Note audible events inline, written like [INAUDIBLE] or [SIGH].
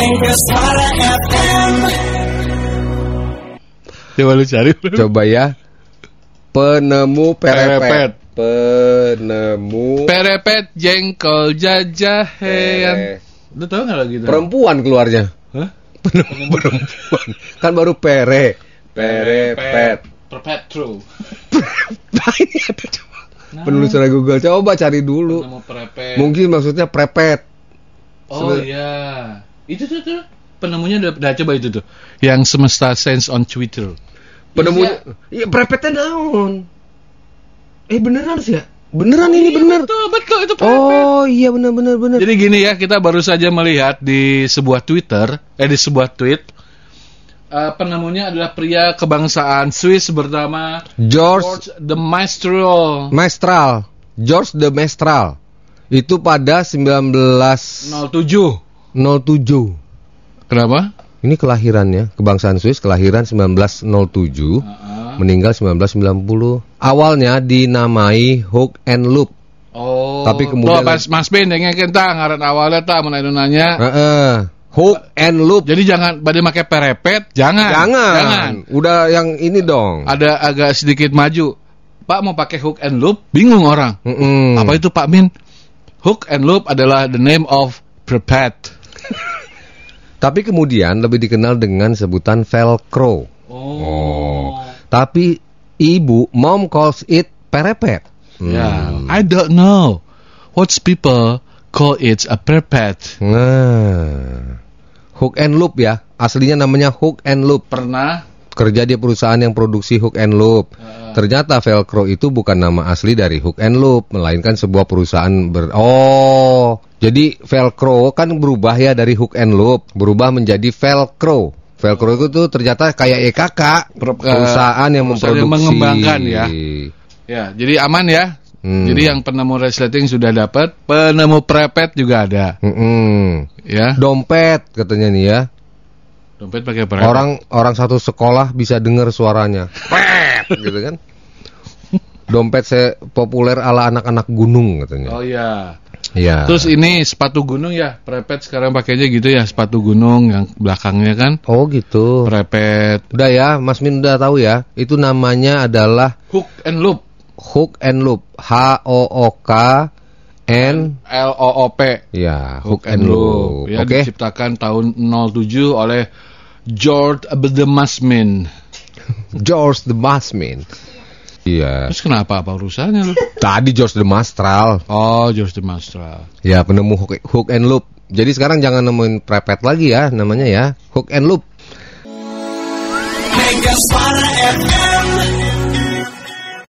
Mega Suara FM. Coba lu cari. Coba ya. Penemu perepet. Perepet. Penemu Perepet jengkol jajahean. Eh, Lu tau gak lagi itu? perempuan keluarnya. Hah? Penemu perempuan. Kan baru pere. Perepet. Perpetro. Nah, ini ada coba. Penelusuran Google. Coba cari dulu. Perepet. Mungkin maksudnya prepet. Oh Sebe- iya. Itu tuh tuh. Penemunya udah, udah coba itu tuh. Yang semesta sense on Twitter. Penemunya. Iya, prepetnya daun. Eh beneran sih ya? Beneran ini bener. Betul, betul itu perepet. Oh iya bener bener bener. Jadi gini ya, kita baru saja melihat di sebuah Twitter, eh di sebuah tweet, eh, penemunya adalah pria kebangsaan Swiss bernama George George the Maestro Mestral, George the Mestral. Itu pada 1907. 07. Kenapa? Ini kelahirannya, kebangsaan Swiss kelahiran 1907, meninggal 1990. Awalnya dinamai Hook and Loop. Oh. Tapi kemudian- Tuh, pas Mas Ben dengan kita ngaran awalnya ta mun nanya. Heeh. Hook and Loop. Jadi jangan pada pakai perepet, jangan. Jangan. Jangan. Udah yang ini dong. Ada agak sedikit maju. Pak mau pakai hook and loop, bingung orang. Mm-mm. Apa itu Pak Min? Hook and loop adalah the name of perpet. Tapi kemudian lebih dikenal dengan sebutan Velcro. Oh. Tapi ibu, mom calls it perepet. Ya, Hmm. I don't know. What's people call it a perpet? Nah, hook and loop ya. Aslinya namanya hook and loop. Pernah? Kerja di perusahaan yang produksi hook and loop. Ternyata Velcro itu bukan nama asli dari hook and loop, melainkan sebuah perusahaan ber. Oh, jadi Velcro kan berubah ya dari hook and loop, berubah menjadi Velcro. Velcro itu tuh ternyata kayak EKK, Per- perusahaan yang perusahaan yang memproduksi. mengembangkan ya. Ya, jadi aman ya. Hmm. Jadi yang penemu resleting sudah dapat, penemu prepet juga ada, Mm-mm. ya. Dompet katanya nih ya. Dompet pakai prepet. Orang orang satu sekolah bisa dengar suaranya. Pet [LAUGHS] gitu kan. Dompet saya populer ala anak-anak gunung katanya. Oh iya. Iya. Terus ini sepatu gunung ya, prepet sekarang pakainya gitu ya, sepatu gunung yang belakangnya kan Oh gitu. prepet Udah ya, Mas Min udah tahu ya. Itu namanya adalah hook and loop, hook and loop. H O O K N L O O P. ya, hook and loop. Ya, Oke. diciptakan tahun 07 oleh George the Masmin. [LAUGHS] George the Masmin. Iya. Terus kenapa apa urusannya lu? [LAUGHS] Tadi George the Mastral. Oh, George the Mastral. Ya, penemu hook, hook and loop. Jadi sekarang jangan nemuin prepet lagi ya namanya ya. Hook and loop. Mega Suara FM.